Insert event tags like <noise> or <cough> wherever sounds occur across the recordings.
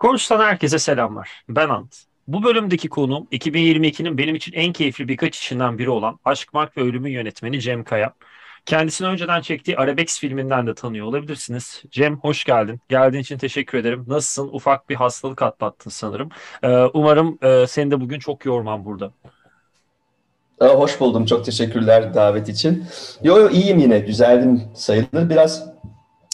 Konuştan herkese selamlar. Ben Ant. Bu bölümdeki konuğum 2022'nin benim için en keyifli birkaç işinden biri olan Aşk, Mark ve Ölüm'ün yönetmeni Cem Kaya. Kendisini önceden çektiği Arabex filminden de tanıyor olabilirsiniz. Cem hoş geldin. Geldiğin için teşekkür ederim. Nasılsın? Ufak bir hastalık atlattın sanırım. Ee, umarım e, seni de bugün çok yormam burada. Hoş buldum. Çok teşekkürler davet için. Yo yo iyiyim yine. Düzeldim sayılır. Biraz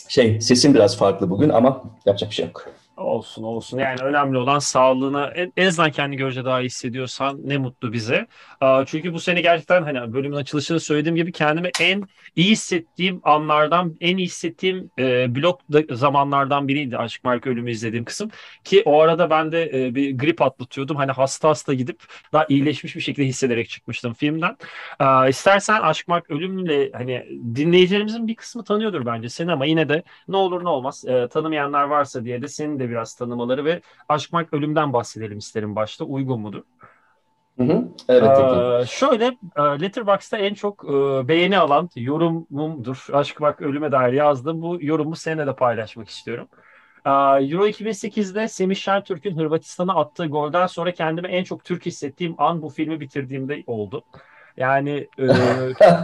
şey sesim biraz farklı bugün ama yapacak bir şey yok. Olsun olsun. Yani önemli olan sağlığına en, en azından kendi görece daha iyi hissediyorsan ne mutlu bize. Aa, çünkü bu sene gerçekten hani bölümün açılışında söylediğim gibi kendimi en iyi hissettiğim anlardan, en iyi hissettiğim e, blok da- zamanlardan biriydi Aşk Marka Ölümü izlediğim kısım. Ki o arada ben de e, bir grip atlatıyordum. Hani hasta hasta gidip daha iyileşmiş bir şekilde hissederek çıkmıştım filmden. Aa, istersen Aşk Mark Ölüm'le hani dinleyicilerimizin bir kısmı tanıyordur bence seni ama yine de ne olur ne olmaz e, tanımayanlar varsa diye de senin de biraz tanımaları ve Aşk Mark Ölüm'den bahsedelim isterim başta. Uygun mudur? Hı hı. Evet. Ee, şöyle e, Letterboxd'da en çok e, beğeni alan yorumumdur. Aşk Mark Ölüm'e dair yazdım. Bu yorumu seninle de paylaşmak istiyorum. Ee, Euro 2008'de Semih Şentürk'ün Hırvatistan'a attığı golden sonra kendimi en çok Türk hissettiğim an bu filmi bitirdiğimde oldu. Yani e, <laughs>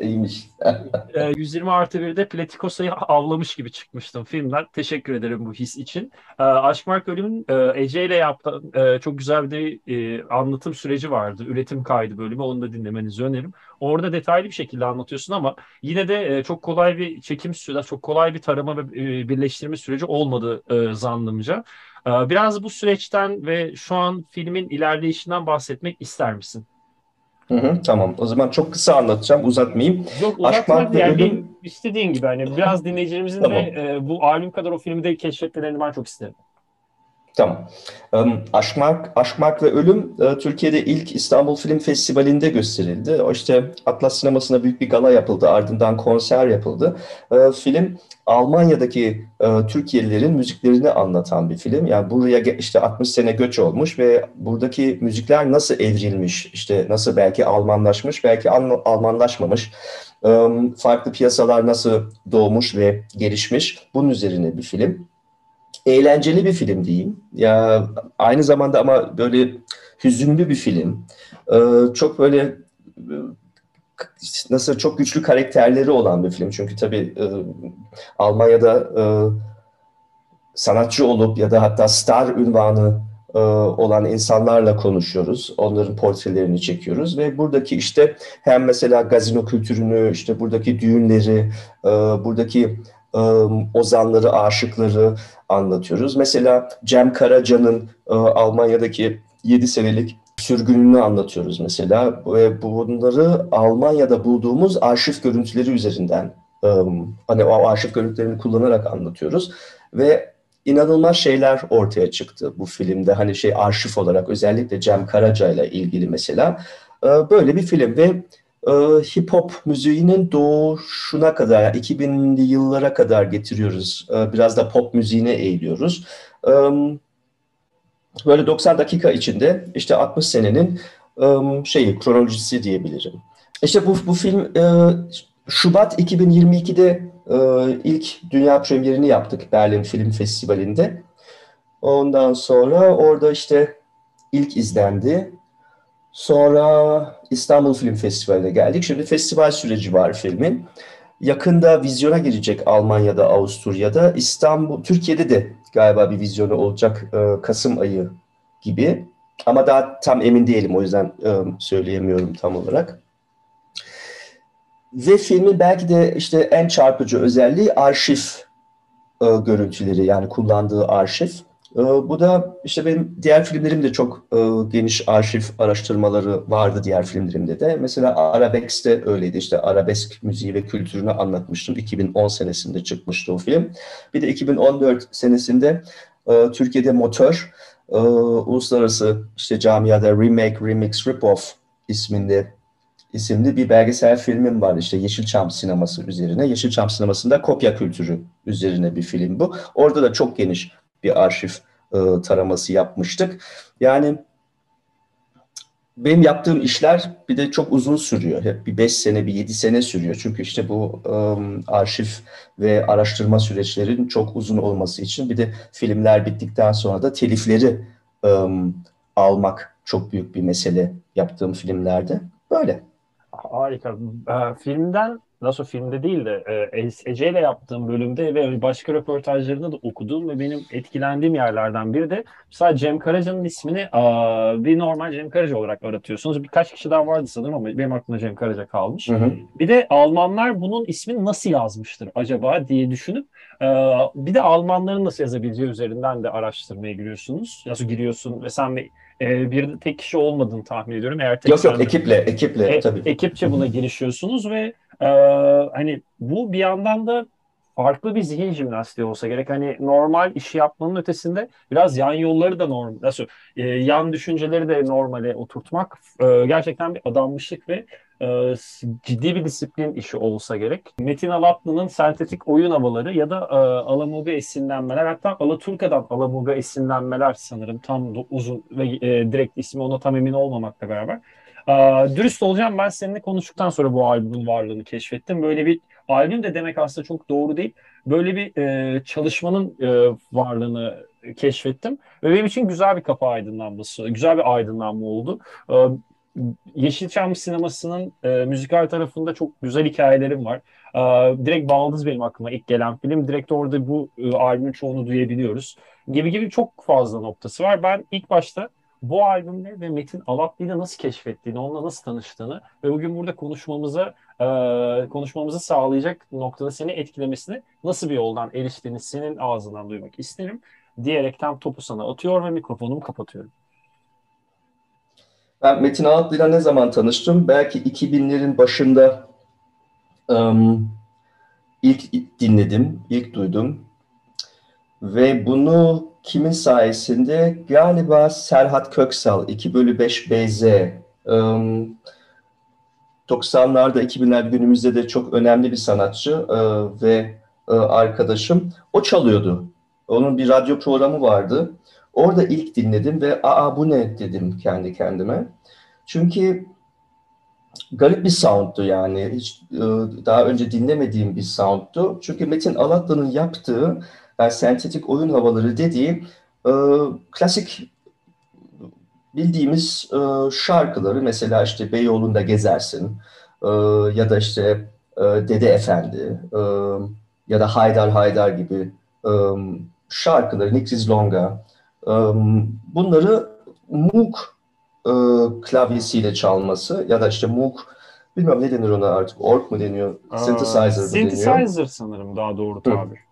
İyiymiş. <laughs> e, 120 artı 1'de Platikosa'yı avlamış gibi çıkmıştım filmden. Teşekkür ederim bu his için. E, Aşk Mark Ölüm'ün e, Ece ile yaptığı e, çok güzel bir de e, anlatım süreci vardı. Üretim kaydı bölümü. Onu da dinlemenizi öneririm. Orada detaylı bir şekilde anlatıyorsun ama yine de e, çok kolay bir çekim süreci, çok kolay bir tarama ve e, birleştirme süreci olmadı e, zannımca. E, biraz bu süreçten ve şu an filmin ilerleyişinden bahsetmek ister misin? Hı hı, tamam. O zaman çok kısa anlatacağım. Uzatmayayım. Yok Aşk uzatma Mark ve yani Ölüm benim istediğin gibi hani biraz dinleyicilerimizin tamam. de e, bu albüm kadar o filmi de keşfetmelerini ben çok isterim. Tamam. Aşk Mark ve Ölüm e, Türkiye'de ilk İstanbul Film Festivali'nde gösterildi. O işte Atlas Sineması'na büyük bir gala yapıldı. Ardından konser yapıldı. E, film Almanya'daki e, Türkiye'lilerin müziklerini anlatan bir film. Yani buraya işte 60 sene göç olmuş ve buradaki müzikler nasıl evrilmiş, işte nasıl belki Almanlaşmış, belki Al- Almanlaşmamış. Farklı piyasalar nasıl doğmuş ve gelişmiş. Bunun üzerine bir film eğlenceli bir film diyeyim. Ya aynı zamanda ama böyle hüzünlü bir film. Ee, çok böyle e, nasıl çok güçlü karakterleri olan bir film. Çünkü tabii e, Almanya'da e, sanatçı olup ya da hatta star ünvanı e, olan insanlarla konuşuyoruz. Onların portrelerini çekiyoruz ve buradaki işte hem mesela gazino kültürünü, işte buradaki düğünleri, e, buradaki e, ozanları, aşıkları anlatıyoruz. Mesela Cem Karaca'nın e, Almanya'daki 7 senelik sürgününü anlatıyoruz mesela. Ve bunları Almanya'da bulduğumuz arşiv görüntüleri üzerinden e, hani o arşiv görüntülerini kullanarak anlatıyoruz. Ve inanılmaz şeyler ortaya çıktı bu filmde. Hani şey arşiv olarak özellikle Cem Karaca ile ilgili mesela. E, böyle bir film ve e, hip hop müziğinin doğuşuna kadar, yani 2000'li yıllara kadar getiriyoruz. E, biraz da pop müziğine eğiliyoruz. E, böyle 90 dakika içinde işte 60 senenin e, şeyi kronolojisi diyebilirim. İşte bu, bu film e, Şubat 2022'de e, ilk dünya premierini yaptık Berlin Film Festivali'nde. Ondan sonra orada işte ilk izlendi. Sonra İstanbul Film Festivali'ne geldik. Şimdi festival süreci var filmin. Yakında vizyona girecek Almanya'da, Avusturya'da. İstanbul, Türkiye'de de galiba bir vizyonu olacak e, Kasım ayı gibi. Ama daha tam emin değilim o yüzden e, söyleyemiyorum tam olarak. Ve filmin belki de işte en çarpıcı özelliği arşiv e, görüntüleri yani kullandığı arşiv. E, bu da işte benim diğer filmlerimde çok e, geniş arşiv araştırmaları vardı diğer filmlerimde de. Mesela Arabesk'te öyleydi işte arabesk müziği ve kültürünü anlatmıştım. 2010 senesinde çıkmıştı o film. Bir de 2014 senesinde e, Türkiye'de Motor e, uluslararası işte camiada Remake, Remix, Rip-Off isminde isimli bir belgesel filmim var işte Yeşilçam sineması üzerine. Yeşilçam sinemasında kopya kültürü üzerine bir film bu. Orada da çok geniş bir arşiv e, taraması yapmıştık. Yani benim yaptığım işler bir de çok uzun sürüyor. Hep bir beş sene, bir yedi sene sürüyor. Çünkü işte bu um, arşiv ve araştırma süreçlerin çok uzun olması için bir de filmler bittikten sonra da telifleri um, almak çok büyük bir mesele yaptığım filmlerde. Böyle. Harika. Ee, filmden nasıl filmde değil de e, Ece ile yaptığım bölümde ve başka röportajlarında da okuduğum ve benim etkilendiğim yerlerden biri de mesela Cem Karaca'nın ismini a, bir normal Cem Karaca olarak aratıyorsunuz. Birkaç kişi daha vardı sanırım ama benim aklımda Cem Karaca kalmış. Hı hı. Bir de Almanlar bunun ismini nasıl yazmıştır acaba diye düşünüp e, bir de Almanların nasıl yazabileceği üzerinden de araştırmaya giriyorsunuz. Nasıl giriyorsun ve sen e, bir tek kişi olmadığını tahmin ediyorum. Eğer tek yok yok ekiple ekiple e, tabii. Ekipçe buna girişiyorsunuz ve e, hani bu bir yandan da farklı bir zihin jimnastiği olsa gerek. Hani normal işi yapmanın ötesinde biraz yan yolları da normal, nasıl e, yan düşünceleri de normale oturtmak e, gerçekten bir adanmışlık ve e, ciddi bir disiplin işi olsa gerek. Metin Alatlı'nın sentetik oyun havaları ya da e, Alamuga esinlenmeler hatta Alaturka'dan Alamuga esinlenmeler sanırım tam uzun ve e, direkt ismi ona tam emin olmamakla beraber. E, dürüst olacağım ben seninle konuştuktan sonra bu albümün varlığını keşfettim. Böyle bir albüm de demek aslında çok doğru değil. Böyle bir e, çalışmanın e, varlığını keşfettim. Ve benim için güzel bir kapı aydınlanması, güzel bir aydınlanma oldu. E, Yeşilçam sinemasının e, müzikal tarafında çok güzel hikayelerim var. E, direkt Baldız benim aklıma ilk gelen film. Direkt orada bu e, albümün çoğunu duyabiliyoruz. Gibi gibi çok fazla noktası var. Ben ilk başta bu albümle ve Metin Alatlı'yla nasıl keşfettiğini, onunla nasıl tanıştığını ve bugün burada konuşmamıza e, konuşmamızı sağlayacak noktada seni etkilemesini nasıl bir yoldan eriştiğini senin ağzından duymak isterim diyerekten topu sana atıyor ve mikrofonumu kapatıyorum. Ben Metin Ağatlı'yla ne zaman tanıştım? Belki 2000'lerin başında um, ilk dinledim, ilk duydum. Ve bunu kimin sayesinde? Galiba Serhat Köksal, 2 bölü 5 BZ. Um, 90'larda, 2000'ler günümüzde de çok önemli bir sanatçı uh, ve uh, arkadaşım. O çalıyordu. Onun bir radyo programı vardı. Orada ilk dinledim ve aa bu ne dedim kendi kendime. Çünkü garip bir soundtu yani. Hiç e, daha önce dinlemediğim bir soundtu. Çünkü Metin Alatlı'nın yaptığı yani sentetik oyun havaları dediği e, klasik bildiğimiz e, şarkıları mesela işte Beyoğlu'nda gezersin e, ya da işte e, Dede Efendi e, ya da Haydar Haydar gibi e, şarkıları, Nick Longa bunları Moog e, klavyesiyle çalması ya da işte Moog bilmiyorum ne denir ona artık org mu deniyor synthesizer mı deniyor? Synthesizer sanırım daha doğru tabi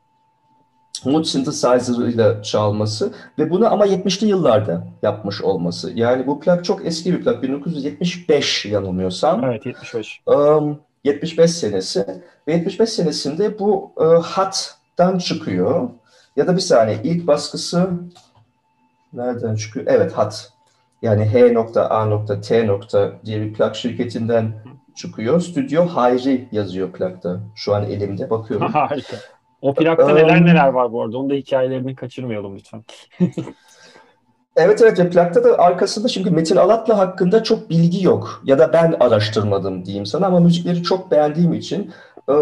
Moog synthesizer ile çalması ve bunu ama 70'li yıllarda yapmış olması. Yani bu plak çok eski bir plak. 1975 yanılmıyorsam. Evet 75. Um, 75 senesi ve 75 senesinde bu e, hattan çıkıyor. Ya da bir saniye ilk baskısı Nereden çıkıyor? Evet hat. Yani H.A.T. diye bir plak şirketinden çıkıyor. Stüdyo Hayri yazıyor plakta. Şu an elimde bakıyorum. <laughs> Harika. O plakta neler neler var bu arada. Onu da hikayelerini kaçırmayalım lütfen. <laughs> evet evet ve plakta da arkasında çünkü Metin Alatlı hakkında çok bilgi yok. Ya da ben araştırmadım diyeyim sana ama müzikleri çok beğendiğim için e,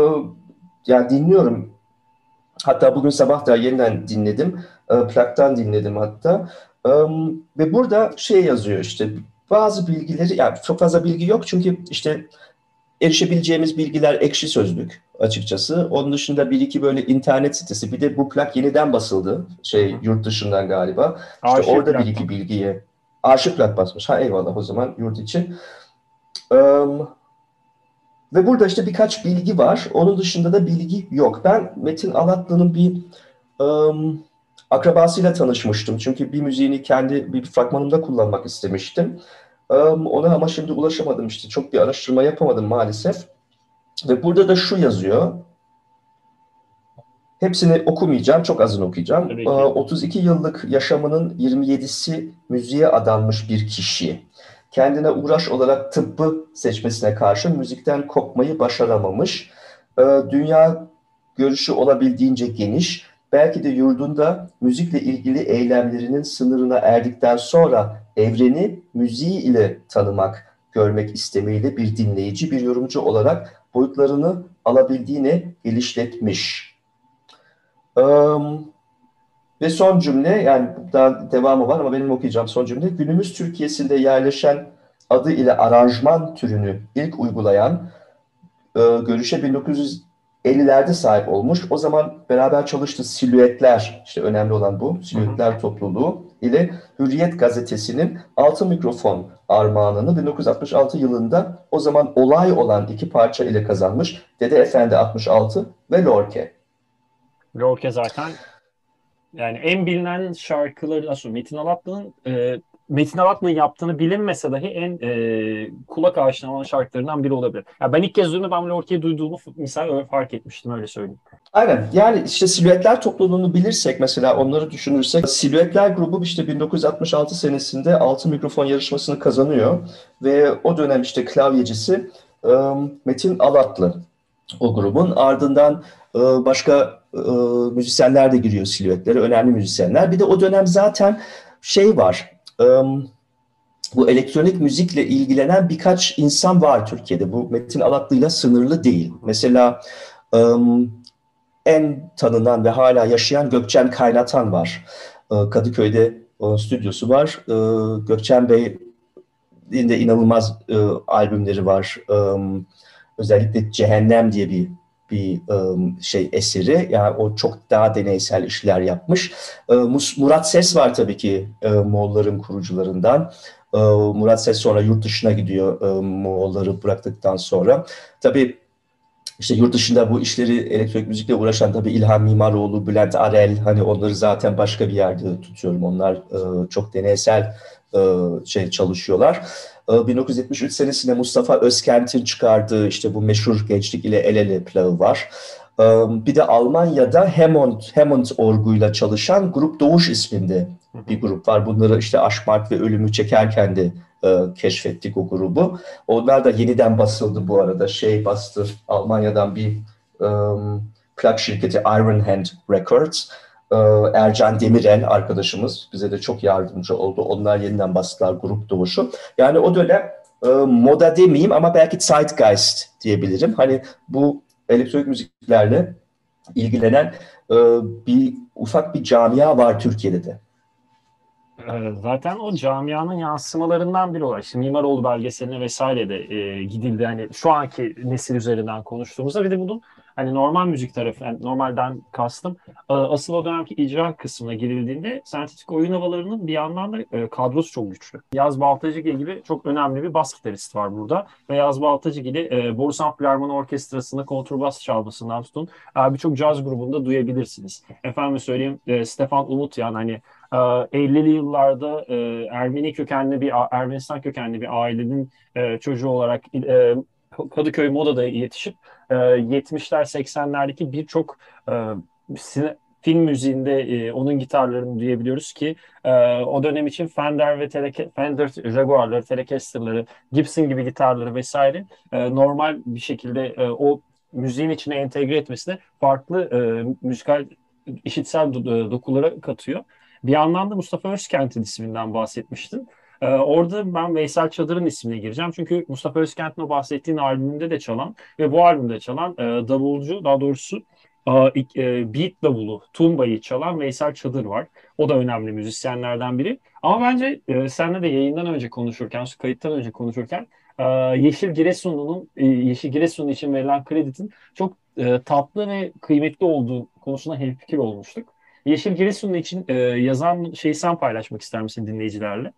yani dinliyorum. Hatta bugün sabah da yeniden dinledim. E, plaktan dinledim hatta. E, ve burada şey yazıyor işte bazı bilgileri, yani çok fazla bilgi yok çünkü işte erişebileceğimiz bilgiler ekşi sözlük açıkçası. Onun dışında bir iki böyle internet sitesi. Bir de bu plak yeniden basıldı. Şey yurt dışından galiba. İşte arşiv orada bir iki bilgiye. Arşiv plak basmış. Ha eyvallah o zaman yurt için. Um, ve burada işte birkaç bilgi var. Onun dışında da bilgi yok. Ben Metin Alatlı'nın bir um, akrabasıyla tanışmıştım. Çünkü bir müziğini kendi bir fragmanımda kullanmak istemiştim. Um, ona ama şimdi ulaşamadım işte. Çok bir araştırma yapamadım maalesef. Ve burada da şu yazıyor. Hepsini okumayacağım, çok azını okuyacağım. Ee, 32 yıllık yaşamının 27'si müziğe adanmış bir kişi. Kendine uğraş olarak tıbbı seçmesine karşı müzikten kopmayı başaramamış. Ee, dünya görüşü olabildiğince geniş, belki de yurdunda müzikle ilgili eylemlerinin sınırına erdikten sonra evreni müziği ile tanımak, görmek istemiyle bir dinleyici, bir yorumcu olarak boyutlarını alabildiğine gelişletmiş. Um, ve son cümle, yani daha devamı var ama benim okuyacağım son cümle. Günümüz Türkiye'sinde yerleşen adı ile aranjman türünü ilk uygulayan e, görüşe 1950'lerde sahip olmuş. O zaman beraber çalıştığı silüetler, işte önemli olan bu, silüetler topluluğu ile Hürriyet gazetesinin altı mikrofon armağanını 1966 yılında o zaman olay olan iki parça ile kazanmış. Dede Efendi 66 ve Lorke. Lorke zaten yani en bilinen şarkıları aslında Metin Alatlı'nın e, Metin Alatlı'nın yaptığını bilinmese dahi en e, kulak aşina olan şarkılarından biri olabilir. Yani ben ilk kez duyduğumda ben Lorke'yi duyduğumu misal öyle fark etmiştim öyle söyleyeyim. Aynen yani işte silüetler topluluğunu bilirsek mesela onları düşünürsek silüetler grubu işte 1966 senesinde altın mikrofon yarışmasını kazanıyor ve o dönem işte klavyecisi Metin Alatlı o grubun ardından başka müzisyenler de giriyor silüetlere önemli müzisyenler bir de o dönem zaten şey var bu elektronik müzikle ilgilenen birkaç insan var Türkiye'de. Bu Metin Alatlı'yla sınırlı değil. Mesela en tanınan ve hala yaşayan Gökçen Kaynatan var. Kadıköy'de onun stüdyosu var. Gökçen Bey'in de inanılmaz albümleri var. Özellikle Cehennem diye bir bir şey eseri. Yani o çok daha deneysel işler yapmış. Murat Ses var tabii ki Moğolların kurucularından. Murat Ses sonra yurt dışına gidiyor Moğolları bıraktıktan sonra. Tabii işte yurt dışında bu işleri elektronik müzikle uğraşan tabii İlhan Mimaroğlu, Bülent Arel hani onları zaten başka bir yerde tutuyorum. Onlar çok deneysel şey çalışıyorlar. 1973 senesinde Mustafa Özkent'in çıkardığı işte bu meşhur Gençlik ile El Ele plağı var. Bir de Almanya'da Hammond, Hammond orguyla çalışan Grup Doğuş isminde bir grup var. Bunları işte Aşk, Mart ve Ölümü çekerken de e, keşfettik o grubu. Onlar da yeniden basıldı bu arada. Şey bastı Almanya'dan bir um, plak şirketi Iron Hand Records. E, Ercan Demirel arkadaşımız bize de çok yardımcı oldu. Onlar yeniden bastılar grup doğuşu. Yani o dönem e, moda demeyeyim ama belki zeitgeist diyebilirim. Hani bu elektronik müziklerle ilgilenen e, bir ufak bir camia var Türkiye'de de. Zaten o camianın yansımalarından biri olarak işte Mimaroğlu belgeseline vesaire de e, gidildi. Hani şu anki nesil üzerinden konuştuğumuzda bir de bunun hani normal müzik tarafı, yani normalden kastım e, asıl o dönemki icra kısmına girildiğinde sentetik oyun havalarının bir yandan da e, kadrosu çok güçlü. Yaz Baltacıgil gibi çok önemli bir bas gitarist var burada. Ve Yaz Baltacıgil'i e, Borusan Filarmoni Orkestrası'nda kontrbas çalmasından tutun e, birçok caz grubunda duyabilirsiniz. Efendim söyleyeyim e, Stefan Umut yani hani 50'li yıllarda Ermeni kökenli bir Ermenistan kökenli bir ailenin çocuğu olarak Kadıköy Moda'da yetişip 70'ler 80'lerdeki birçok film müziğinde onun gitarlarını duyabiliyoruz ki o dönem için Fender ve Teleke, Fender Jaguar'ları, Telecaster'ları, Gibson gibi gitarları vesaire normal bir şekilde o müziğin içine entegre etmesine farklı müzikal işitsel dokulara katıyor. Bir yandan da Mustafa Özkent'in isminden bahsetmiştin. Ee, orada ben Veysel Çadır'ın ismine gireceğim. Çünkü Mustafa Özkent'in o bahsettiğin albümünde de çalan ve bu albümde çalan e, davulcu, daha doğrusu e, e, beat davulu, tumbayı çalan Veysel Çadır var. O da önemli müzisyenlerden biri. Ama bence e, seninle de yayından önce konuşurken, kayıttan önce konuşurken e, Yeşil Giresunlu'nun e, Yeşil Giresunlu için verilen kreditin çok e, tatlı ve kıymetli olduğu konusunda hemfikir olmuştuk. Yeşil Giresunlu için e, yazan şeyi sen paylaşmak ister misin dinleyicilerle?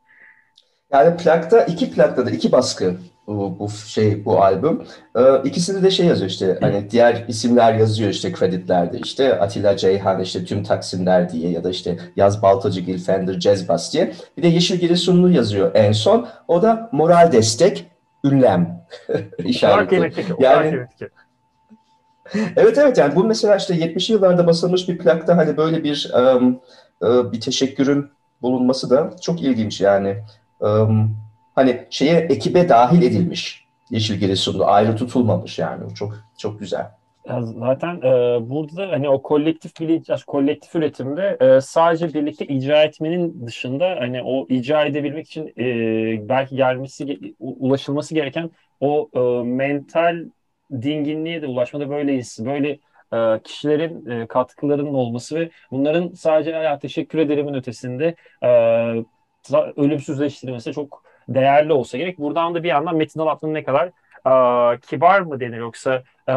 Yani plakta iki plakta da iki baskı bu, bu şey bu albüm. Ee, ikisinde de şey yazıyor işte hani diğer isimler yazıyor işte kreditlerde işte Atilla Ceyhan işte tüm Taksimler diye ya da işte Yaz Baltacı Gil Fender Jazz Bass diye. Bir de Yeşil Giresunlu yazıyor en son. O da moral destek ünlem <laughs> işareti. Yani evet evet yani bu mesela işte 70'li yıllarda basılmış bir plakta hani böyle bir um, bir teşekkürün bulunması da çok ilginç yani. Hani şeye ekibe dahil edilmiş Yeşil Giresunlu ayrı tutulmamış yani. Çok çok güzel. Zaten e, burada da hani o kolektif bilinç, kolektif üretimde e, sadece birlikte icra etmenin dışında hani o icra edebilmek için e, belki gelmesi ulaşılması gereken o e, mental dinginliğe de ulaşmada böyleyiz. Böyle e, kişilerin e, katkılarının olması ve bunların sadece ya teşekkür ederimin ötesinde e, ölümsüzleştirilmesi çok değerli olsa gerek. Buradan da bir yandan Metin Alatlı'nın ne kadar e, kibar mı denir yoksa e,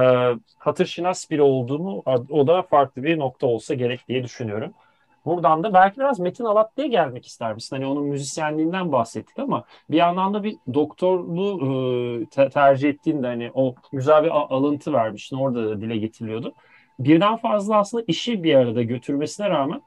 hatırşinas biri olduğunu o da farklı bir nokta olsa gerek diye düşünüyorum. Buradan da belki biraz Metin Alatlı'ya gelmek ister misin? Hani onun müzisyenliğinden bahsettik ama bir yandan da bir doktorluğu e, te- tercih ettiğinde hani o güzel bir alıntı vermiştin. Orada da dile getiriliyordu. Birden fazla aslında işi bir arada götürmesine rağmen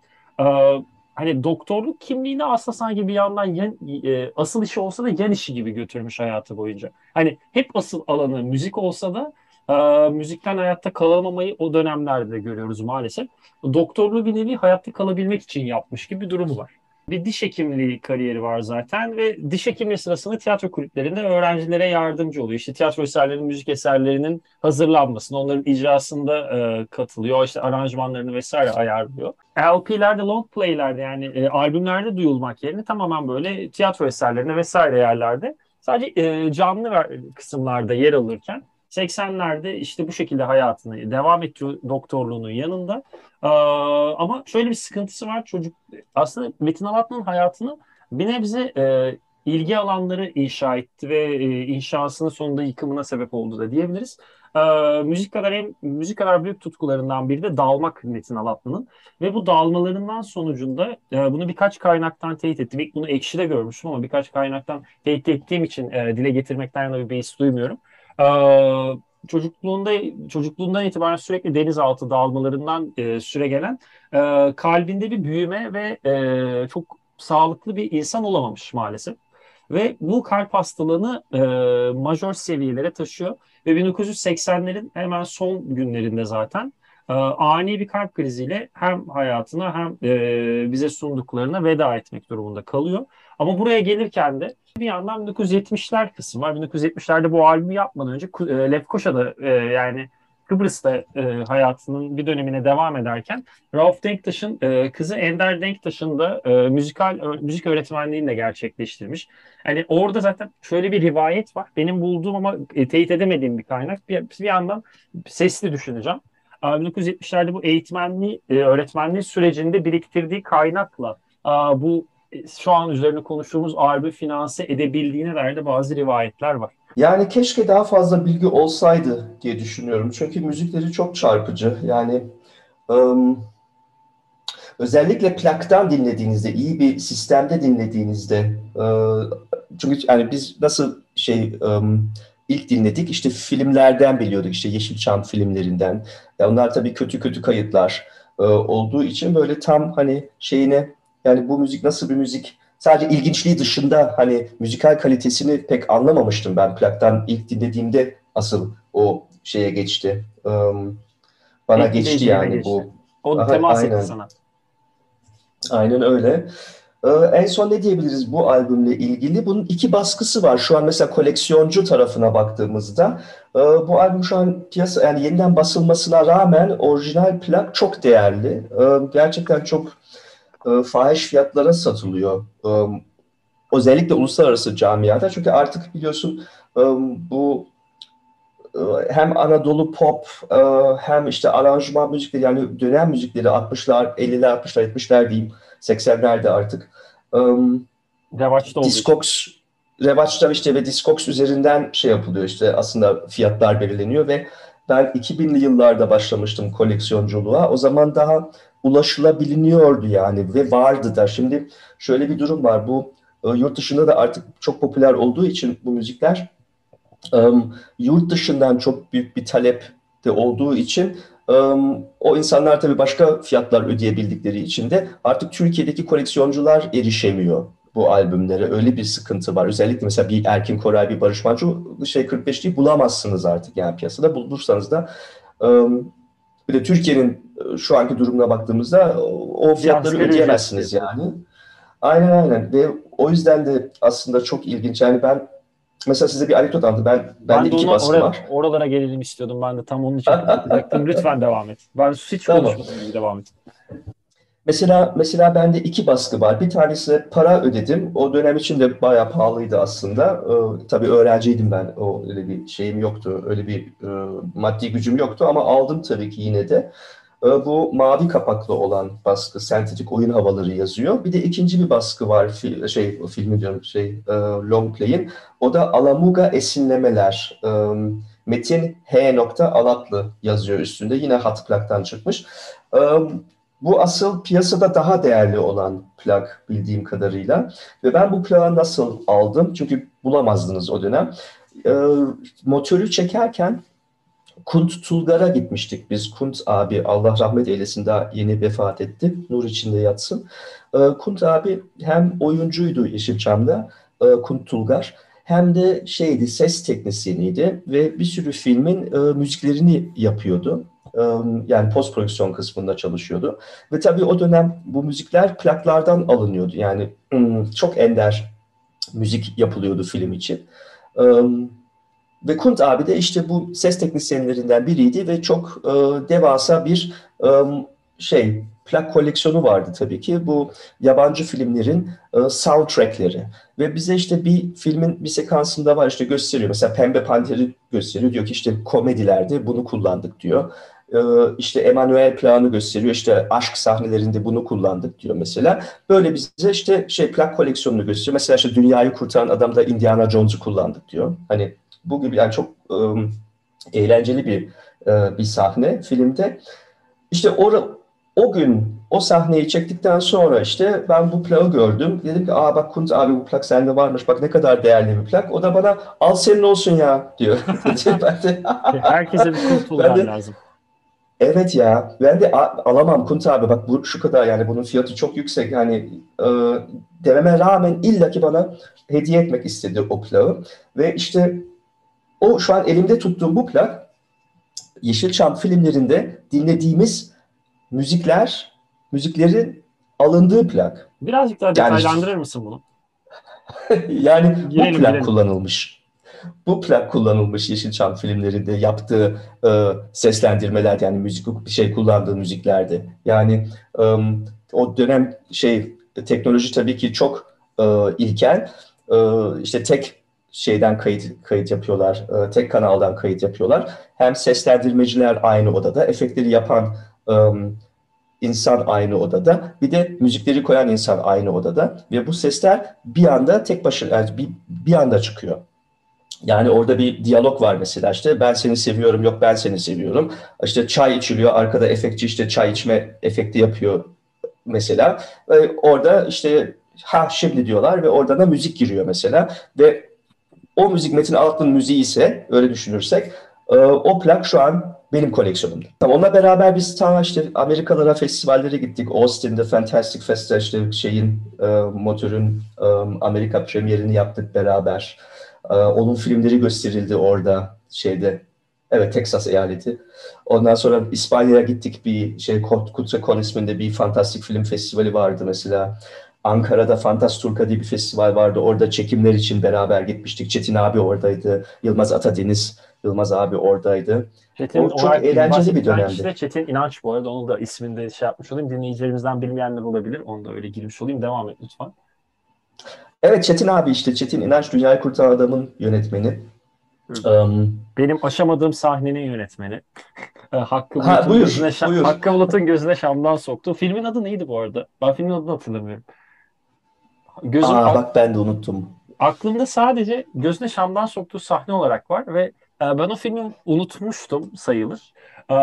hani doktorluk kimliğini aslında sanki bir yandan yan, e, asıl işi olsa da yan işi gibi götürmüş hayatı boyunca. Hani hep asıl alanı müzik olsa da e, müzikten hayatta kalamamayı o dönemlerde de görüyoruz maalesef. Doktorluğu bir nevi hayatta kalabilmek için yapmış gibi bir durumu var. Bir diş hekimliği kariyeri var zaten ve diş hekimliği sırasında tiyatro kulüplerinde öğrencilere yardımcı oluyor. İşte tiyatro eserlerinin, müzik eserlerinin hazırlanmasını, onların icrasında e, katılıyor. İşte aranjmanlarını vesaire ayarlıyor. LP'lerde, long play'lerde yani e, albümlerde duyulmak yerine tamamen böyle tiyatro eserlerinde vesaire yerlerde sadece e, canlı kısımlarda yer alırken 80'lerde işte bu şekilde hayatını devam ettiriyor doktorluğunun yanında. Ama şöyle bir sıkıntısı var çocuk. Aslında Metin Alatlı'nın hayatını bir nebze e, ilgi alanları inşa etti ve e, inşasının sonunda yıkımına sebep oldu da diyebiliriz. E, müzik kadar hem müzik kadar büyük tutkularından biri de dalmak Metin Alatlı'nın ve bu dalmalarından sonucunda e, bunu birkaç kaynaktan teyit ettim. İlk bunu Ekşi'de görmüştüm ama birkaç kaynaktan teyit ettiğim için e, dile getirmekten yana bir beis duymuyorum. Ee, çocukluğunda çocukluğundan itibaren sürekli denizaltı dalmalarından e, süre gelen e, kalbinde bir büyüme ve e, çok sağlıklı bir insan olamamış maalesef. Ve bu kalp hastalığını e, majör seviyelere taşıyor ve 1980'lerin hemen son günlerinde zaten e, ani bir kalp kriziyle hem hayatına hem e, bize sunduklarına veda etmek durumunda kalıyor. Ama buraya gelirken de bir yandan 1970'ler kısmı var. 1970'lerde bu albümü yapmadan önce e, Lefkoşa'da e, yani Kıbrıs'ta e, hayatının bir dönemine devam ederken Rauf Denktaş'ın e, kızı Ender Denktaş'ın da e, müzikal ö, müzik öğretmenliğini de gerçekleştirmiş. Yani orada zaten şöyle bir rivayet var. Benim bulduğum ama e, teyit edemediğim bir kaynak. Bir, bir yandan sesli düşüneceğim. 1970'lerde bu eğitmenliği, e, öğretmenliği sürecinde biriktirdiği kaynakla bu şu an üzerine konuştuğumuz albü finanse edebildiğine dair de bazı rivayetler var. Yani keşke daha fazla bilgi olsaydı diye düşünüyorum. Çünkü müzikleri çok çarpıcı. Yani um, özellikle plaktan dinlediğinizde, iyi bir sistemde dinlediğinizde uh, çünkü yani biz nasıl şey um, ilk dinledik işte filmlerden biliyorduk işte Yeşilçam filmlerinden. Ya onlar tabii kötü kötü kayıtlar uh, olduğu için böyle tam hani şeyine yani bu müzik nasıl bir müzik? Sadece ilginçliği dışında hani müzikal kalitesini pek anlamamıştım ben plaktan ilk dinlediğimde asıl o şeye geçti. Um, bana Peki, geçti yani geçti. bu. O Aha, temas aynen. etti sana. Aynen öyle. Ee, en son ne diyebiliriz bu albümle ilgili? Bunun iki baskısı var. Şu an mesela koleksiyoncu tarafına baktığımızda e, bu albüm şu an piyasa yani yeniden basılmasına rağmen orijinal plak çok değerli. E, gerçekten çok e, fahiş fiyatlara satılıyor. Özellikle uluslararası camiada. Çünkü artık biliyorsun bu hem Anadolu pop e, hem işte aranjman müzikleri yani dönem müzikleri 60'lar, 50'ler, 60'lar, 70'ler diyeyim 80'lerde artık. E, Revaçta oldu. Discogs, Revaçta işte ve Discogs üzerinden şey yapılıyor işte aslında fiyatlar belirleniyor ve ben 2000'li yıllarda başlamıştım koleksiyonculuğa. O zaman daha ulaşılabiliyordu yani ve vardı da. Şimdi şöyle bir durum var. Bu e, yurt dışında da artık çok popüler olduğu için bu müzikler yurt dışından çok büyük bir talep de olduğu için o insanlar tabii başka fiyatlar ödeyebildikleri için de artık Türkiye'deki koleksiyoncular erişemiyor bu albümlere. Öyle bir sıkıntı var. Özellikle mesela bir Erkin Koray, bir Barış Manço şey 45 değil bulamazsınız artık yani piyasada. Bulursanız da bir de Türkiye'nin e, şu anki durumuna baktığımızda o fiyatları ödeyemezsiniz yani. Aynen aynen ve o yüzden de aslında çok ilginç. Yani ben mesela size bir anekdot anlattım. Ben, Ben bende de iki baskı oraya, var. oralara gelelim istiyordum. Ben de tam onun için. <laughs> Lütfen devam et. Ben hiç Tamam. konuşmadım devam et. Mesela mesela bende iki baskı var. Bir tanesine para ödedim. O dönem için de bayağı pahalıydı aslında. Ee, tabii öğrenciydim ben. O öyle bir şeyim yoktu. Öyle bir e, maddi gücüm yoktu ama aldım tabii ki yine de. Ee, bu mavi kapaklı olan baskı, sentetik oyun havaları yazıyor. Bir de ikinci bir baskı var. Fi- şey filmi diyorum şey e, long play'in. O da Alamuga esinlemeler. Ee, Metin H. Alatlı yazıyor üstünde. Yine hat plaktan çıkmış. Ee, bu asıl piyasada daha değerli olan plak bildiğim kadarıyla. Ve ben bu plağı nasıl aldım? Çünkü bulamazdınız o dönem. Ee, motorü çekerken Kunt Tulgar'a gitmiştik biz. Kunt abi Allah rahmet eylesin daha yeni vefat etti. Nur içinde yatsın. Ee, Kunt abi hem oyuncuydu Yeşilçam'da e, Kunt Tulgar hem de şeydi ses teknisyeniydi ve bir sürü filmin e, müziklerini yapıyordu. E, yani post prodüksiyon kısmında çalışıyordu. Ve tabii o dönem bu müzikler plaklardan alınıyordu. Yani hmm, çok ender müzik yapılıyordu film için. E, ve Kunt abi de işte bu ses teknisyenlerinden biriydi ve çok e, devasa bir e, şey plak koleksiyonu vardı tabii ki. Bu yabancı filmlerin e, soundtrackleri. Ve bize işte bir filmin bir sekansında var işte gösteriyor. Mesela Pembe Panter'i gösteriyor. Diyor ki işte komedilerde bunu kullandık diyor. E, işte Emanuel planı gösteriyor. İşte aşk sahnelerinde bunu kullandık diyor mesela. Böyle bize işte şey plak koleksiyonunu gösteriyor. Mesela işte Dünyayı Kurtaran Adam'da Indiana Jones'u kullandık diyor. Hani bu gibi yani çok e, eğlenceli bir e, bir sahne filmde. İşte o, o gün o sahneyi çektikten sonra işte ben bu plağı gördüm. Dedim ki aa bak Kunt abi bu plak sende varmış. Bak ne kadar değerli bir plak. O da bana al senin olsun ya diyor. <laughs> <laughs> ben de, Herkese bir Ben de- lazım. evet ya ben de "A- alamam Kunt abi bak bu şu kadar yani bunun fiyatı çok yüksek. Yani e, dememe rağmen illaki bana hediye etmek istedi o plağı. Ve işte o şu an elimde tuttuğum bu plak Yeşilçam filmlerinde dinlediğimiz müzikler, müziklerin alındığı plak. Birazcık daha Yani- detaylandırır mısın bunu? <laughs> Yani bu Girelim, plak girelim. kullanılmış. Bu plak kullanılmış Yeşilçam filmlerinde yaptığı e, seslendirmeler yani müzik bir şey kullandığı müziklerde. Yani e, o dönem şey teknoloji tabii ki çok e, ilkel. E, işte tek şeyden kayıt kayıt yapıyorlar. e, tek kanaldan kayıt yapıyorlar. Hem seslendirmeciler aynı odada, efektleri yapan e, insan aynı odada. Bir de müzikleri koyan insan aynı odada. Ve bu sesler bir anda tek başına bir, bir anda çıkıyor. Yani orada bir diyalog var mesela işte ben seni seviyorum yok ben seni seviyorum. İşte çay içiliyor arkada efektçi işte çay içme efekti yapıyor mesela. Ve orada işte ha şimdi diyorlar ve orada da müzik giriyor mesela. Ve o müzik Metin Altın müziği ise öyle düşünürsek e, o plak şu an benim koleksiyonumda. Tamam, onunla beraber biz ta işte Amerikalara festivallere gittik. Austin'de Fantastic Fest'te işte şeyin e, motorun e, Amerika premierini yaptık beraber. E, onun filmleri gösterildi orada şeyde. Evet Texas eyaleti. Ondan sonra İspanya'ya gittik bir şey Kutrakon isminde bir fantastik film festivali vardı mesela. Ankara'da Fantasturka diye bir festival vardı. Orada çekimler için beraber gitmiştik. Çetin abi oradaydı. Yılmaz Atadeniz, Yılmaz abi oradaydı. Çetin O çok eğlenceli bir dönemdi. kişi de Çetin İnanç bu arada. Onu da isminde şey yapmış olayım. Dinleyicilerimizden bilmeyenler olabilir. Onu da öyle girmiş olayım. Devam et lütfen. Evet Çetin abi işte Çetin İnanç Dünyayı Kurtaran Adam'ın yönetmeni. Um, Benim aşamadığım sahnenin yönetmeni. <laughs> Hakkı Ha, Bulut'un buyur, gözüne buyur. Hakkı Bulut'un gözüne Şam'dan soktu. Filmin adı neydi bu arada? Ben filmin adını hatırlamıyorum. Gözüm aa bak ben de unuttum. aklımda sadece gözüne Şam'dan soktuğu sahne olarak var ve e, ben o filmi unutmuştum sayılır. E,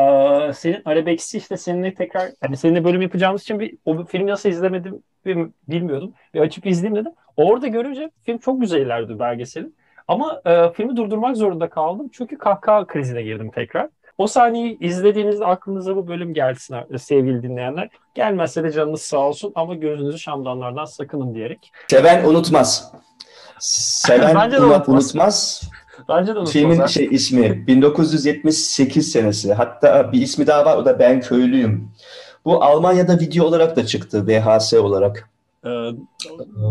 senin Arabeks'i işte seninle tekrar hani seninle bölüm yapacağımız için bir o filmi nasıl izlemedim bil- bilmiyordum. Bir açıp izleyeyim dedim. Orada görünce film çok güzel ilerledi belgeselin. Ama e, filmi durdurmak zorunda kaldım çünkü kahkaha krizine girdim tekrar. O sahneyi izlediğinizde aklınıza bu bölüm gelsin sevgili dinleyenler. Gelmezse de canınız sağ olsun ama gözünüzü şamdanlardan sakının diyerek. Seven unutmaz. Seven Bence de unut- unutmaz. unutmaz. Bence de unutmaz. Filmin ha. şey ismi 1978 senesi. Hatta bir ismi daha var o da Ben Köylüyüm. Bu Almanya'da video olarak da çıktı VHS olarak. Ee,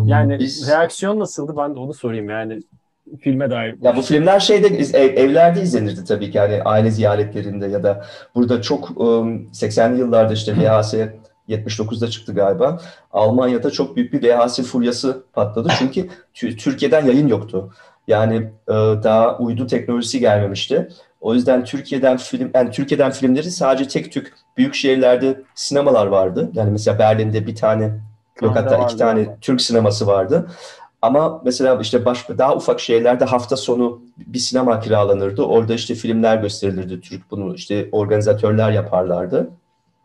yani Biz- reaksiyon nasıldı? Ben de onu sorayım. Yani filme dair. Ya bu filmler şeyde ev, evlerde izlenirdi tabii ki yani aile ziyaretlerinde ya da burada çok um, 80'li yıllarda işte VHS 79'da çıktı galiba. Almanya'da çok büyük bir VHS furyası patladı. Çünkü Türkiye'den yayın yoktu. Yani e, daha uydu teknolojisi gelmemişti. O yüzden Türkiye'den film yani Türkiye'den filmleri sadece tek tük büyük şehirlerde sinemalar vardı. Yani mesela Berlin'de bir tane yok hatta iki tane. Türk sineması vardı. Ama mesela işte başka daha ufak şehirlerde hafta sonu bir sinema kiralanırdı. Orada işte filmler gösterilirdi. Türk bunu işte organizatörler yaparlardı.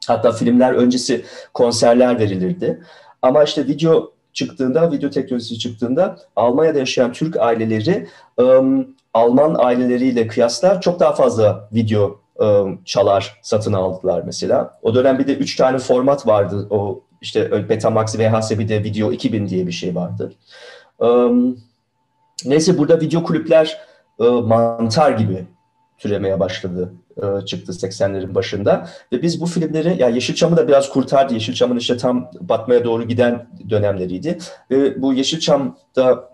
Hatta filmler öncesi konserler verilirdi. Ama işte video çıktığında, video teknolojisi çıktığında Almanya'da yaşayan Türk aileleri um, Alman aileleriyle kıyasla çok daha fazla video um, çalar satın aldılar mesela. O dönem bir de üç tane format vardı. O işte Betamax, VHS bir de Video 2000 diye bir şey vardı. Neyse burada video kulüpler mantar gibi türemeye başladı çıktı 80'lerin başında. Ve biz bu filmleri, ya Yeşilçam'ı da biraz kurtardı. Yeşilçam'ın işte tam batmaya doğru giden dönemleriydi. Ve bu Yeşilçam'da,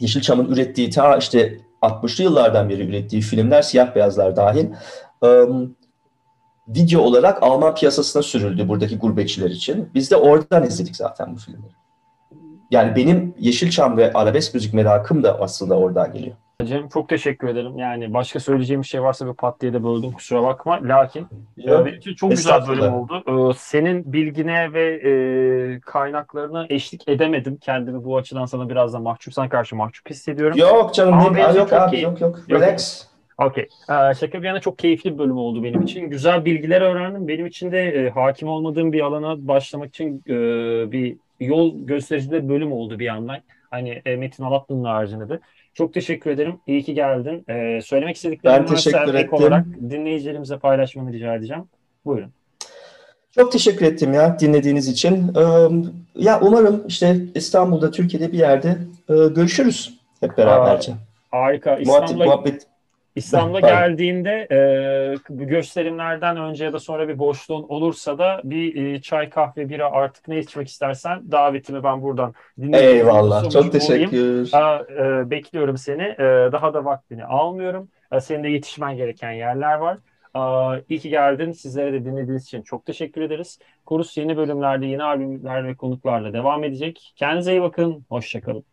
Yeşilçam'ın ürettiği ta işte 60'lı yıllardan beri ürettiği filmler, siyah beyazlar dahil, video olarak Alman piyasasına sürüldü buradaki gurbetçiler için. Biz de oradan izledik zaten bu filmleri. Yani benim Yeşilçam ve arabesk müzik merakım da aslında oradan geliyor. Cem çok teşekkür ederim. Yani başka söyleyeceğim bir şey varsa bir pat diye de böldüm kusura bakma. Lakin Yok, e, çok güzel bölüm oldu. E, senin bilgine ve e, kaynaklarına eşlik edemedim. Kendimi bu açıdan sana biraz da mahcup, sana karşı mahcup hissediyorum. Yok canım Ama değil. yok abi yok yok. Relax. Okey. Şaka bir yana çok keyifli bir bölüm oldu benim için. Güzel bilgiler öğrendim. Benim için de e, hakim olmadığım bir alana başlamak için e, bir yol gösterici bir bölüm oldu bir yandan. Hani e, Metin Alatlı'nın haricinde de. Çok teşekkür ederim. İyi ki geldin. Ee, söylemek istediklerim teşekkür ettim. olarak dinleyicilerimize paylaşmanı rica edeceğim. Buyurun. Çok teşekkür ettim ya dinlediğiniz için. Ee, ya umarım işte İstanbul'da, Türkiye'de bir yerde e, görüşürüz hep beraberce. Aa, harika. İstanbul'a muhabbet, İstanbul'a geldiğinde e, gösterimlerden önce ya da sonra bir boşluğun olursa da bir e, çay, kahve, bira artık ne içmek istersen davetimi ben buradan dinliyorum. Eyvallah. Çok teşekkür. E, bekliyorum seni. E, daha da vaktini almıyorum. E, senin de yetişmen gereken yerler var. E, iyi ki geldin. Sizlere de dinlediğiniz için çok teşekkür ederiz. Kurus yeni bölümlerde, yeni albümler ve konuklarla devam edecek. Kendinize iyi bakın. Hoşçakalın.